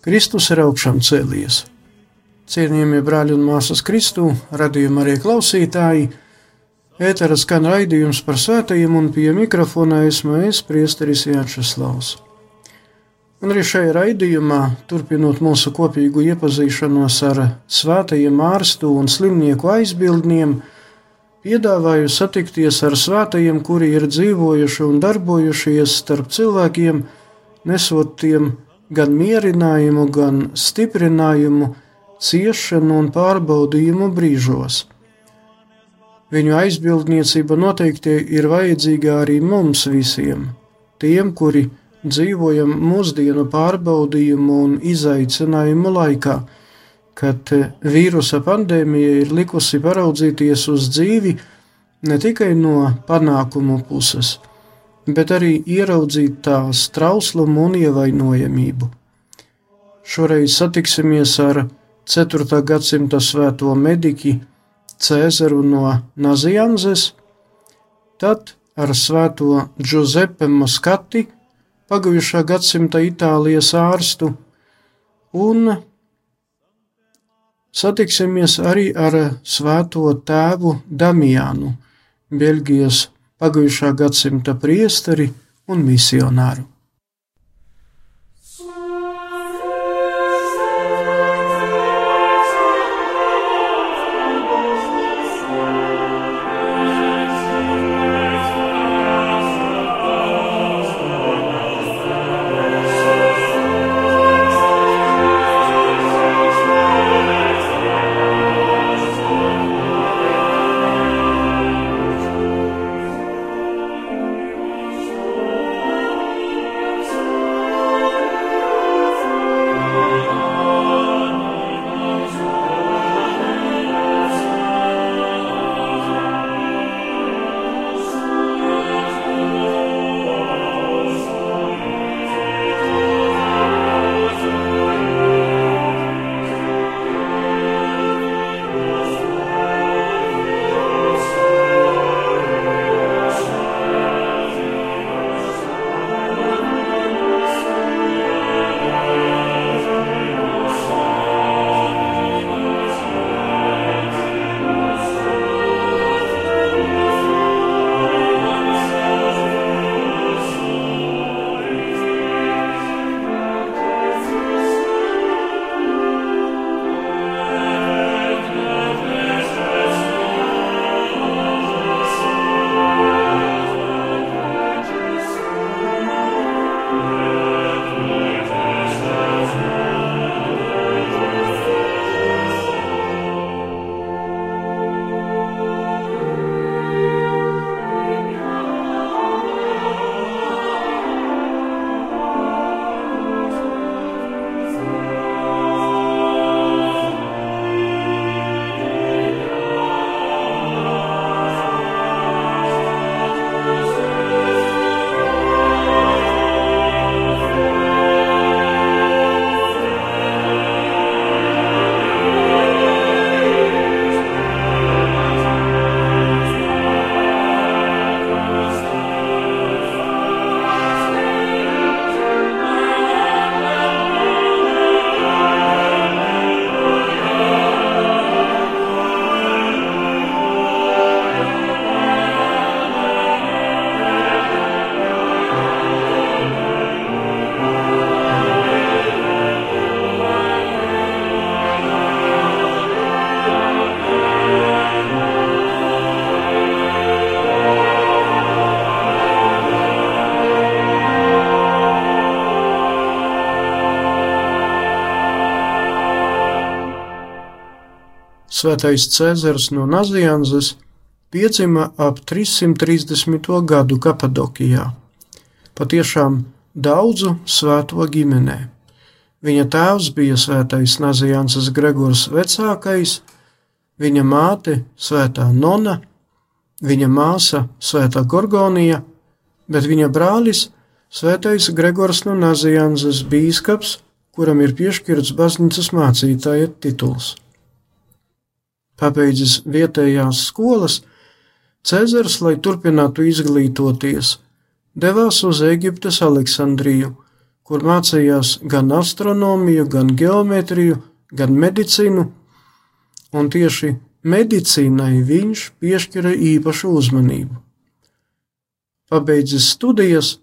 Kristus ir augšām cēlies. Cienījamie brāļi un māsas Kristu, radījuma arī klausītāji, ētera skan raidījums par svētajiem un pie mikrofona esmu es, priesteris Jāčeslavs. Un arī šajā raidījumā, turpinot mūsu kopīgu iepazīšanos ar svētajiem ārstu un slimnieku aizbildniem, piedāvāju satikties ar svētajiem, kuri ir dzīvojuši un darbojušies starp cilvēkiem, nesot tiem gan mierinājumu, gan stiprinājumu, ciešanu un pārbaudījumu brīžos. Viņu aizbildniecība noteikti ir vajadzīga arī mums visiem, tiem, kuri dzīvojam mūsdienu pārbaudījumu un izaicinājumu laikā, kad vīrusa pandēmija ir likusi paraudzīties uz dzīvi ne tikai no panākumu puses, bet arī ieraudzīt tās trauslumu un ievainojamību. Šoreiz satiksimies ar 4. gadsimta svēto mediķi Cēzaru no Nazianzes, tad ar svēto Giuseppe Moskati, pagājušā gadsimta Itālijas ārstu, un satiksimies arī ar svēto tēvu Damiānu, Beļģijas pagājušā gadsimta priesteri un misionāru. Svētais Cēzars no Nazianzes piedzima ap 330. gadu Kapadokijā. Patiešām daudzu svēto ģimenē. Viņa tēvs bija svētais Nazianses Gregors vecākais, viņa māte svētā Nona, viņa māsa svētā Gorgonija, bet viņa brālis svētais Gregors no Nazianses bīskaps, kuram ir piešķirts baznīcas mācītāja tituls. Pabeidzis vietējās skolas, Cezars, lai turpinātu izglītoties, devās uz Eģiptes Aleksandriju, kur mācījās gan astronomiju, gan geometriju, gan medicīnu, un tieši medicīnai viņš piešķira īpašu uzmanību. Pabeidzis studijas,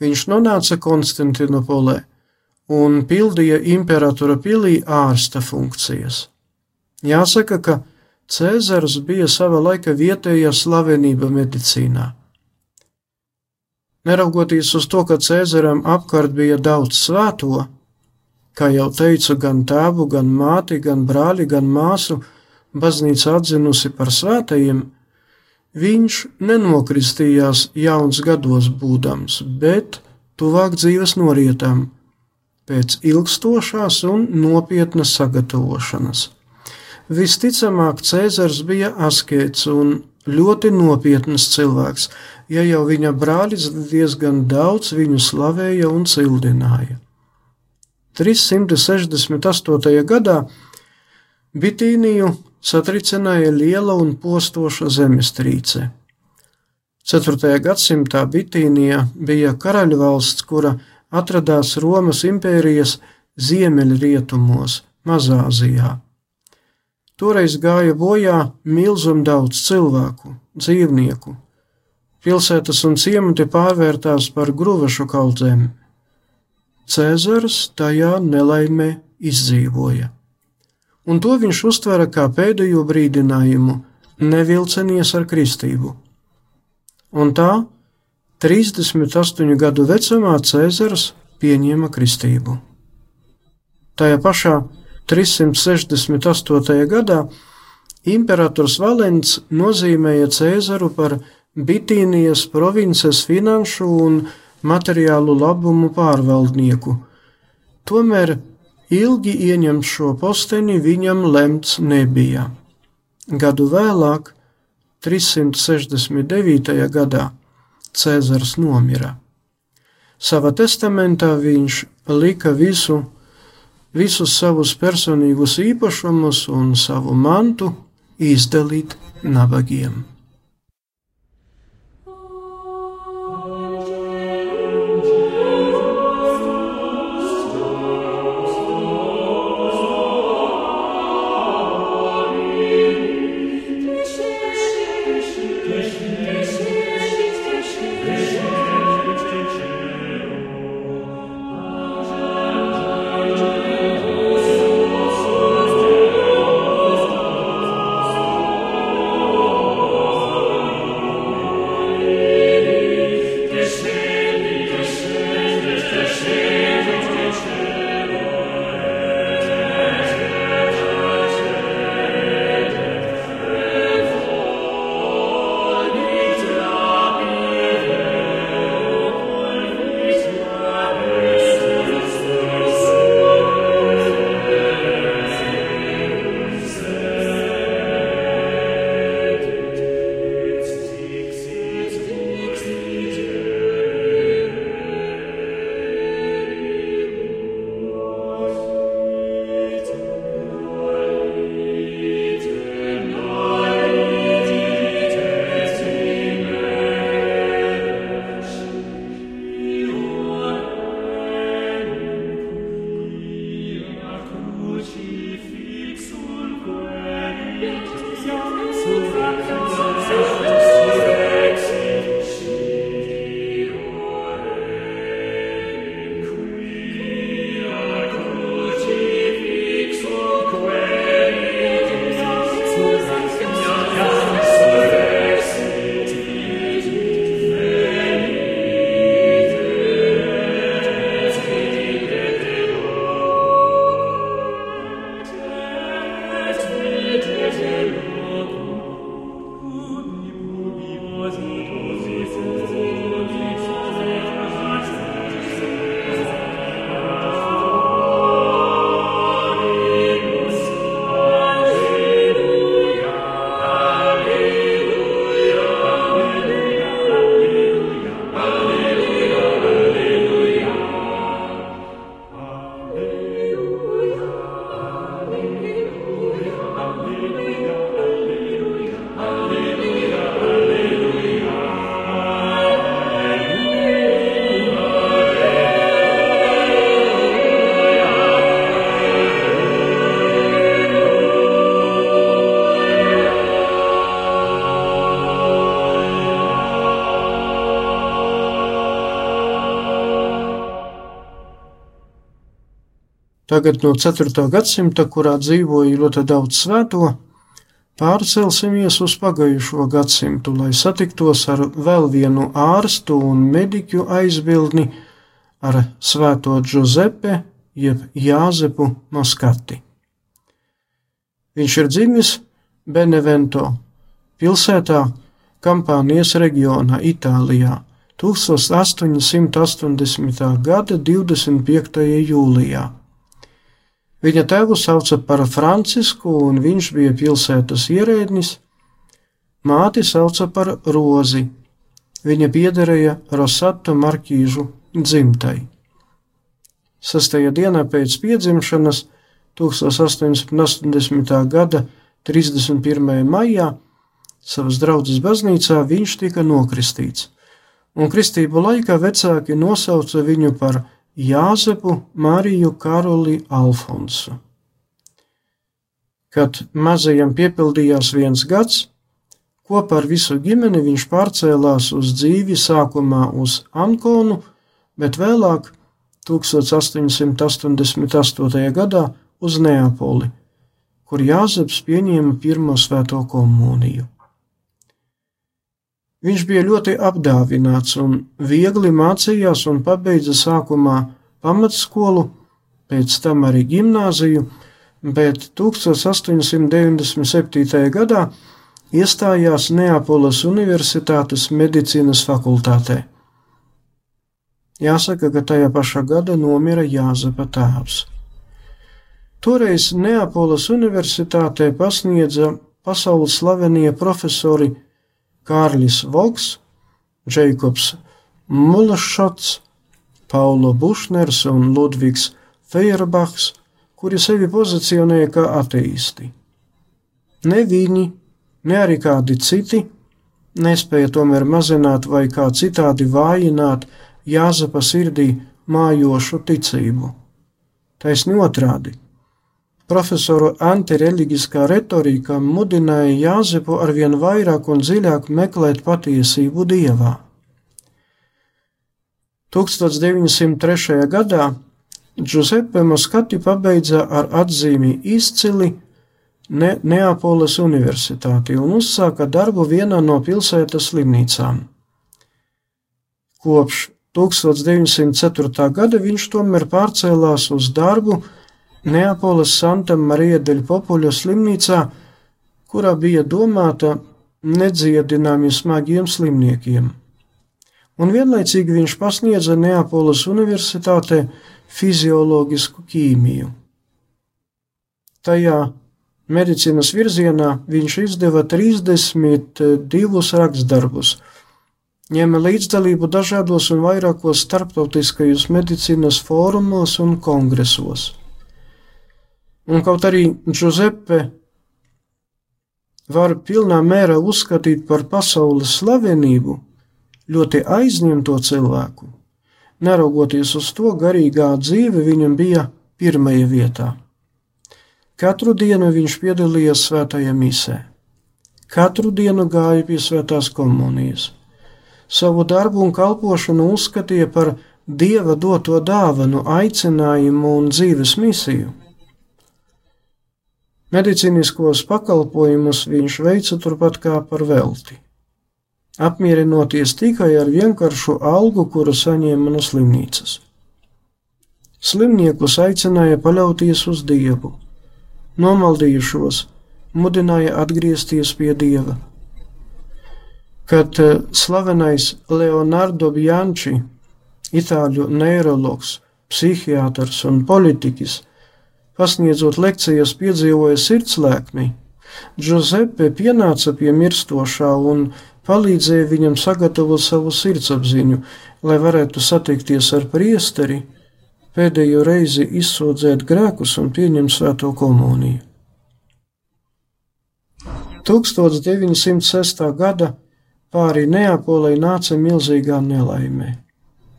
viņš nonāca Konstantinopolē un pildīja imperatora pilī ārsta funkcijas. Jāsaka, ka Cēzars bija sava laika vietējā slavenība medicīnā. Neraugoties uz to, ka Cēzaram apkārt bija daudz svēto, kā jau teicu, gan tēvu, gan māti, gan brāli, gan māsu, baznīca atzinusi par svētajiem, viņš nenokristījās jauns gados būdams, bet tuvāk dzīves norietām, pēc ilgstošās un nopietnas sagatavošanas. Visticamāk, Cēzars bija askets un ļoti nopietns cilvēks, ja jau viņa brālis diezgan daudz viņu slavēja un cildināja. 368. gadā Bitīniju satricināja liela un postoša zemestrīce. 4. gadsimtā Bitīnija bija karaļvalsts, kura atradās Romas impērijas ziemeļrietumos, Mazāzijā. Toreiz gāja bojā milzum daudz cilvēku, dzīvnieku. Pilsētas un ciemati pārvērtās par gruvašu kaudzēm. Cēzars tajā nelaimē izdzīvoja, un to viņš uztvera kā pēdējo brīdinājumu - nevilcenies ar kristību. Un tā 38 gadu vecumā Cēzars pieņēma kristību. Tajā pašā 368. gadā imperators Valents nozīmēja Cēzaru par Bitīnijas provinces finanšu un materiālu labumu pārvaldnieku. Tomēr ilgi ieņemt šo posteni viņam lemts nebija. Gadu vēlāk, 369. gadā, Cēzars nomira. Savā testamentā viņš lika visu visus savus personīgus īpašumus un savu mantu izdalīt nabagiem. Tagad no 4. gadsimta, kurā dzīvoja ļoti daudz svēto, pārcelsimies uz pagājušo gadsimtu, lai satiktos ar vēl vienu ārstu un mediķu aizbildni ar svēto Giuseppe jeb Jāzepu Maskati. Viņš ir dzimis Benevento pilsētā Kampānijas reģionā Itālijā 1880. gada 25. jūlijā. Viņa tēvu sauca par Francisku, un viņš bija pilsētas ierēdnis. Māti sauca par Rozi. Viņa piederēja Rosatu markīžu dzimtai. Sastajā dienā pēc piedzimšanas, 1880. gada 31. maijā, savas draudzes baznīcā viņš tika nokristīts, un kristību laikā vecāki nosauca viņu par Jāzepu Mariju Karoli Alfonsu. Kad mazajam piepildījās viens gads, kopā ar visu ģimeni viņš pārcēlās uz dzīvi sākumā uz Ankonu, bet vēlāk 1888. gadā uz Neapoli, kur Jāzeps pieņēma pirmo svēto komuniju. Viņš bija ļoti apdāvināts un viegli mācījās un pabeidza sākumā pamatskolu, pēc tam arī gimnāziju, bet 1897. gadā iestājās Neapoles Universitātes medicīnas fakultātē. Jāsaka, ka tajā pašā gada nomira Jāzepa tēvs. Toreiz Neapoles Universitātē pasniedza pasaules slavenie profesori Kārlis Voks, Džeikobs Mulašots, Paulo Bušners un Ludvigs Feirbachs, kuri sevi pozicionēja kā ateisti. Ne viņi, ne arī kādi citi nespēja tomēr mazināt vai kā citādi vājināt Jāzepa sirdī mājošu ticību. Taisni otrādi Profesoru antireliģiskā retorika mudināja Jāzepu arvien vairāk un dziļāk meklēt patiesību dievā. 1903. gadā Giuseppe Moskati pabeidza ar atzīmi izcili ne Neapoles Universitāti un uzsāka darbu vienā no pilsētas slimnīcām. Kopš 1904. gada viņš tomēr pārcēlās uz darbu Neapoles Santa Marija deļ Popuļo slimnīcā, kurā bija domāta nedziedināmiem smagiem slimniekiem. Un vienlaicīgi viņš pasniedza Neapoles Universitātē fizioloģisku ķīmiju. Tajā medicīnas virzienā viņš izdeva 32 rakstdarbus, ņēma līdzdalību dažādos un vairākos starptautiskajos medicīnas fórumos un kongresos. Un kaut arī Giuseppe var pilnā mērā uzskatīt par pasaules slavenību, ļoti aizņemto cilvēku, neraugoties uz to, garīgā dzīve viņam bija pirmajā vietā. Katru dienu viņš piedalījās svētajā misē, katru dienu gāja pie svētās komunijas. Savu darbu un kalpošanu uzskatīja par dieva doto dāvanu, aicinājumu un dzīves misiju. Medicīniskos pakalpojumus viņš veica turpat kā par velti, apmierinoties tikai ar vienkāršu algu, kuru saņēma no slimnīcas. Slimniekus aicināja paļauties uz Dievu, nomaldījušos, mudināja atgriezties pie Dieva. Kad eh, slavenais Leonardo Bianchi, itāļu neiroloģis, psihiatrs un politiķis, pasniedzot lekcijas, piedzīvoja sirdslēkmi. Giuseppe pienāca pie mirstošā un palīdzēja viņam sagatavot savu sirdsapziņu, lai varētu satikties ar priesteri, pēdējo reizi izsūdzēt grēkus un pieņemt svēto komuniju. 1906. gada pāri Neapolei nāca milzīgā nelaimē.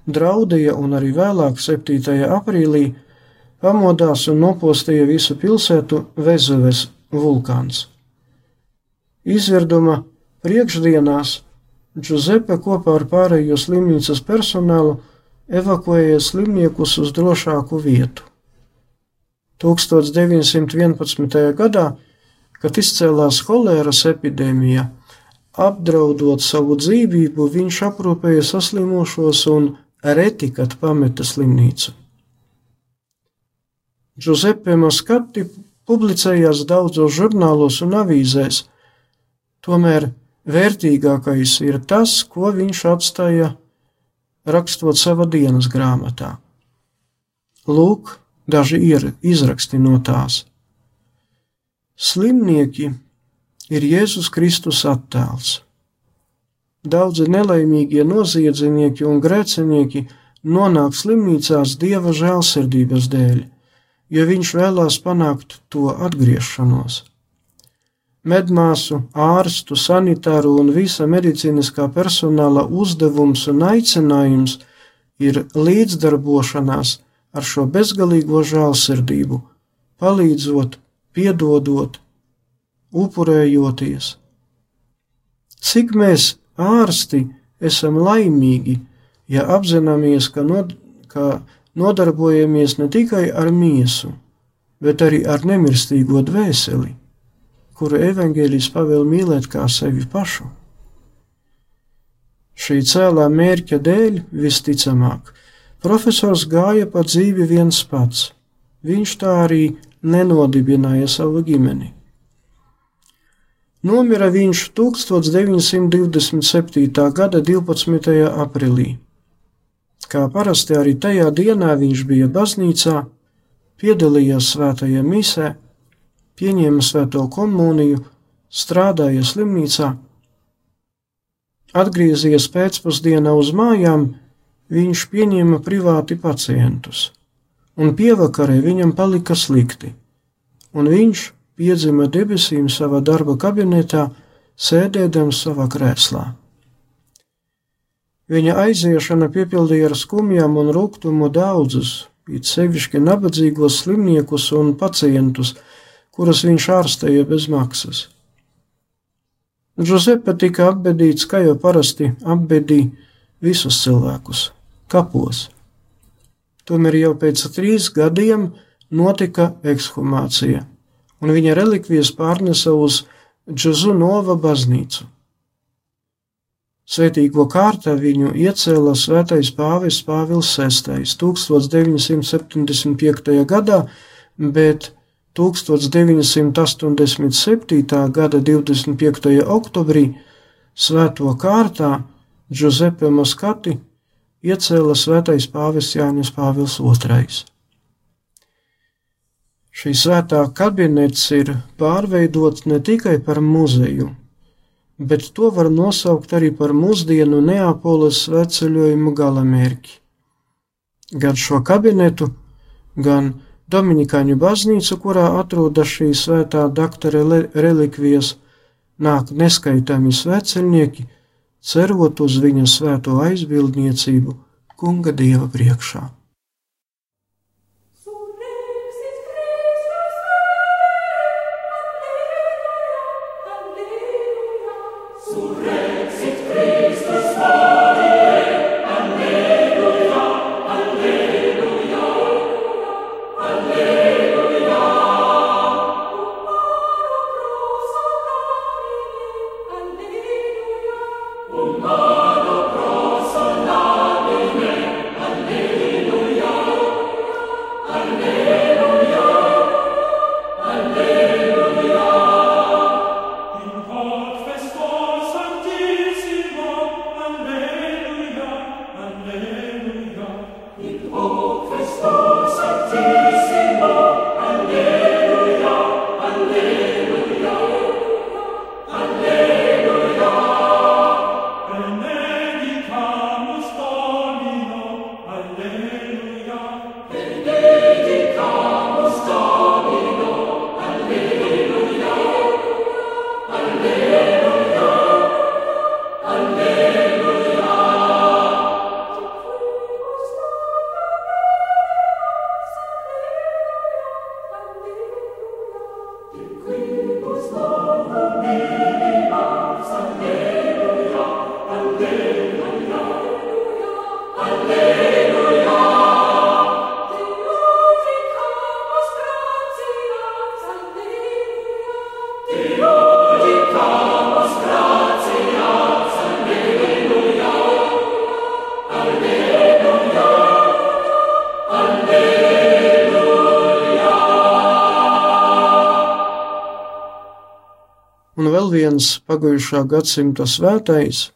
Draudēja un arī vēlāk, 7. aprīlī, pamodās un nopostīja visu pilsētu Vezuves vulkāns. Izvirduma priekšdienās Giuseppe kopā ar pārējo slimnīcas personālu evakuēja slimniekus uz drošāku vietu. 1911. gadā, kad izcēlās holēras epidēmija, apdraudot savu dzīvību, viņš aprūpēja saslimušos un retikat pameta slimnīcu. Giuseppe Maskati publicējās daudzos žurnālos un avīzēs, tomēr vērtīgākais ir tas, ko viņš atstāja rakstot savā dienas grāmatā. Lūk, daži ir izraksti no tās. Slimnieki ir Jēzus Kristus attēls. Daudzi nelaimīgie noziedznieki un grēcinieki nonāk slimnīcās Dieva žēlsirdības dēļ, jo viņš vēlās panākt to atgriešanos. Medmāsu, ārstu, sanitāru un visa medicīniskā personāla uzdevums un aicinājums ir līdzdarbošanās ar šo bezgalīgo žēlsirdību, palīdzot, piedodot, upurējoties. Cik mēs, ārsti, esam laimīgi, ja apzināmies, ka, nod, ka nodarbojamies ne tikai ar miesu, bet arī ar nemirstīgo dvēseli, kuru evaņģēlijs pavēl mīlēt kā sevi pašu. Šī cēlā mērķa dēļ visticamāk Profesors gāja pa dzīvi viens pats. Viņš tā arī nenodibināja savu ģimeni. Nomira viņš 1927. gada 12. aprīlī. Kā parasti arī tajā dienā viņš bija baznīcā, piedalījās svētajā misē, pieņēma svēto komuniju, strādāja slimnīcā, atgriezies pēcpusdienā uz mājām, viņš pieņēma privāti pacientus, un pievakarē viņam palika slikti, un viņš piedzima debesīm savā darba kabinetā, sēdēdams savā krēslā. Viņa aiziešana piepildīja ar skumjām un rūkumu daudzus, it sevišķi nabadzīgos slimniekus un pacientus, kurus viņš ārstēja bez maksas. Giuseppe tika apbedīts, kā jau parasti apbedīja visus cilvēkus kapos. Tomēr jau pēc trīs gadiem notika ekshumācija, un viņa relikvijas pārnesa uz Džuzunova baznīcu. Svētīgo kārtā viņu iecēla svētais pāvis Pāvils VI 1975. gadā, bet 1987. gada 25. oktobrī svēto kārtā Giuseppe Maskati iecēla svētais pāvis Jānis Pāvils II. Šī svētā kabinets ir pārveidots ne tikai par muzeju, bet to var nosaukt arī par mūsdienu Neapoles sveceļojumu galamērķi. Gan šo kabinetu, gan Dominikāņu baznīcu, kurā atrodas šī svētā doktora relikvijas, nāk neskaitāmi sveceļnieki, cerot uz viņa svēto aizbildniecību Kunga Dieva priekšā. Viens pagājušā gadsimta svētais,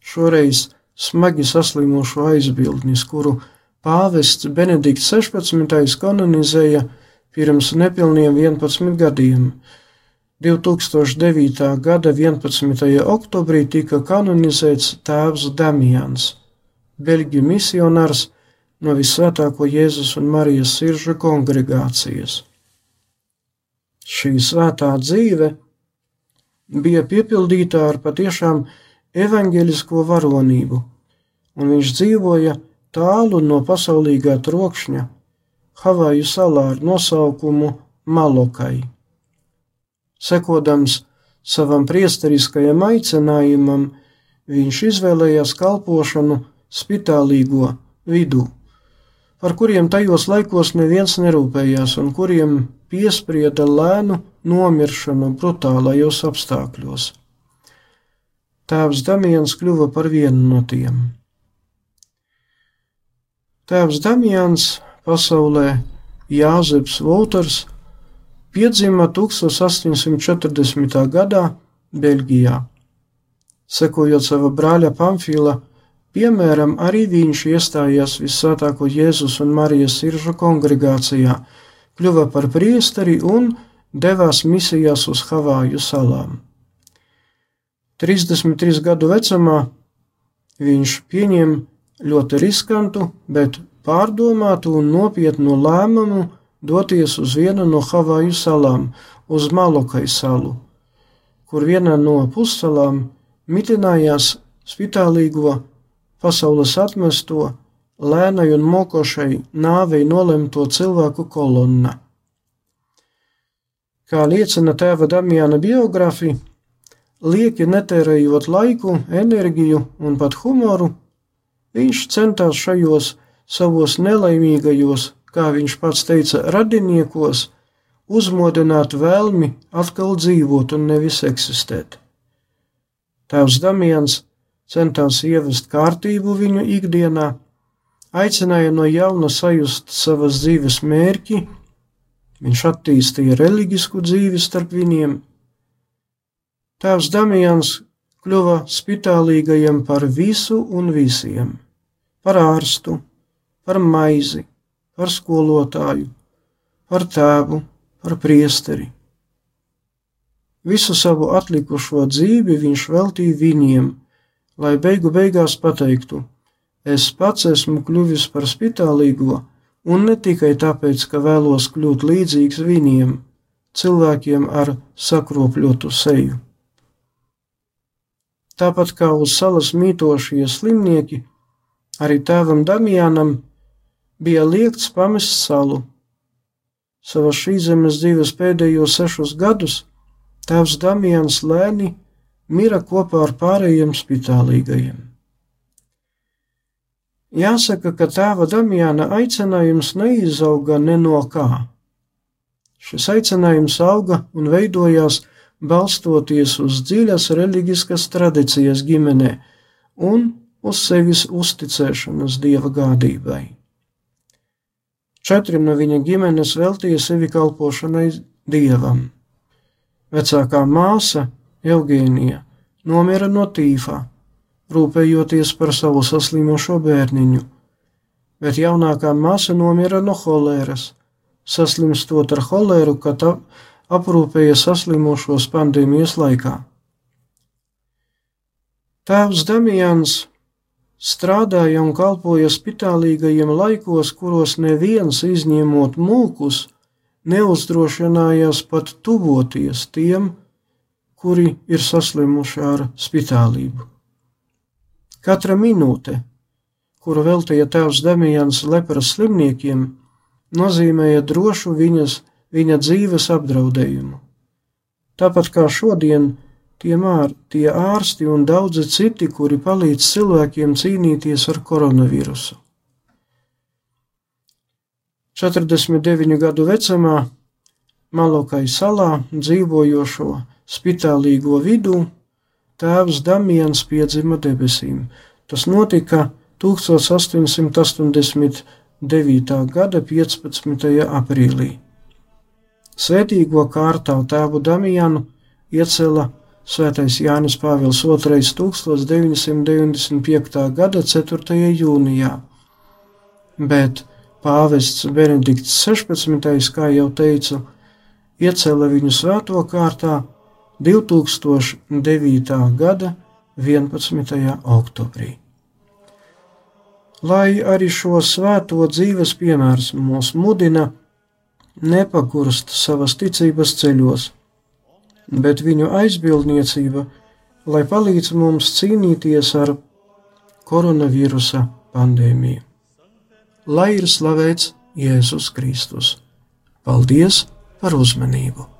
šoreiz smagi saslimušo aizbildnis, kuru pāvests Benedikts 16. kanonizēja pirms nepilniem 11 gadiem. 2009. gada 11. oktobrī tika kanonizēts tēvs Damians, beļģu misionārs no Visvētāko Jēzus un Marijas siržu kongregācijas. Šī svētā dzīve bija piepildīta ar patiešām evaņģelisko varonību, un viņš dzīvoja tālu no pasaulīgā trokšņa, Havaju salā ar nosaukumu Malokai. Sekodams savam priesteriskajam aicinājumam, viņš izvēlējās kalpošanu spitālīgo vidū, par kuriem tajos laikos neviens nerūpējās un kuriem piesprieda lēnu nomiršanu brutālajos apstākļos. Tēvs Damians kļuva par vienu no tiem. Tēvs Damians pasaulē Jāzeps Volters piedzima 1840. gadā Beļģijā. Sekojot sava brāļa Pamfila, piemēram, arī viņš iestājās Visvētāko Jēzus un Marijas siržu kongregācijā, kļuva par priesteri un devās misijās uz Havāju salām. 33 gadu vecumā viņš pieņēma ļoti riskantu, bet pārdomātu un nopietnu lēmumu doties uz vienu no Havaju salām, uz Malokai salu, kur vienā no pussalām mitinājās spitālīgo pasaules atmesto, lēnai un mokošai nāvei nolemto cilvēku kolonna. Kā liecina tēva Damiana biogrāfija, lieki netērējot laiku, enerģiju un pat humoru, viņš centās šajos savos nelaimīgajos, kā viņš pats teica, radiniekos, uzmodināt vēlmi atkal dzīvot un nevis eksistēt. Tēvs Damians centās ievest kārtību viņu ikdienā, aicināja no jauna sajust savas dzīves mērķi, viņš attīstīja reliģisku dzīvi starp viņiem, Tēvs Damians kļuva spitālīgajam par visu un visiem - par ārstu, par maizi, par skolotāju, par tēvu, par priesteri. Visu savu atlikušo dzīvi viņš veltīja viņiem, lai beigu beigās pateiktu: Es pats esmu kļuvis par spitālīgo, un ne tikai tāpēc, ka vēlos kļūt līdzīgs viņiem, cilvēkiem ar sakropļotu seju. Tāpat kā uz salas mītošie slimnieki, arī tēvam Damianam bija liekts pamest salu. Savas šīs zemes dzīves pēdējos sešus gadus tēvs Damians lēni mira kopā ar pārējiem spitālīgajiem. Jāsaka, ka tēva Damiana aicinājums neizauga ne no kā. Šis aicinājums auga un veidojās balstoties uz dziļas reliģiskas tradīcijas ģimenē un uz sevis uzticēšanas dieva gādībai. Četri no viņa ģimenes veltīja sevi kalpošanai dievam. Vecākā māsa, Eugēnija, nomira no tīfā, rūpējoties par savu saslimušo bērniņu, bet jaunākā māsa nomira no holēras, saslimstot ar holēru, kad aprūpēja saslimušos pandēmijas laikā. Tēvs Damians strādāja un kalpoja spitālīgajiem laikos, kuros neviens izņemot mūkus neuzdrošinājās pat tuvoties tiem, kuri ir saslimuši ar spitālību. Katra minūte, kuru veltīja tēvs Damians lepras slimniekiem, nozīmēja drošu viņas viņa dzīves apdraudējumu. Tāpat kā šodien, tie, mār, tie ārsti un daudzi citi, kuri palīdz cilvēkiem cīnīties ar koronavirusu. 49 gadu vecumā Malokai salā dzīvojošo spitālīgo vidū tēvs Damians piedzima debesīm. Tas notika 1889. gada 15. aprīlī. Svētīgo kārtā tēvu Damianu iecēla Svētais Jānis Pāvils II 1995. gada 4. jūnijā, bet pāvests Benedikts 16. kā jau teicu, iecēla viņu svēto kārtā 2009. gada 11. oktobrī. Lai arī šo svēto dzīves piemērs mūs mudina nepakurst savas ticības ceļos, bet viņu aizbildniecība, lai palīdz mums cīnīties ar koronavīrusa pandēmiju. Lai ir slavēts Jēzus Kristus! Paldies par uzmanību!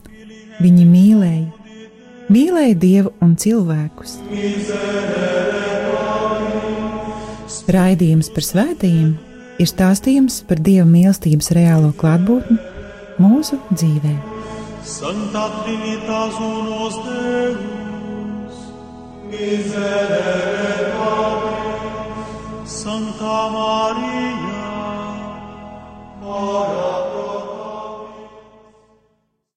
Viņi mīlēja, mīlēja dievu un cilvēkus. Raidījums par svētījumiem ir stāstījums par dieva mīlestības reālo klātbūtni mūsu dzīvē. Santa Trinitas unos Deus, miserere Padre, Santa Maria, ora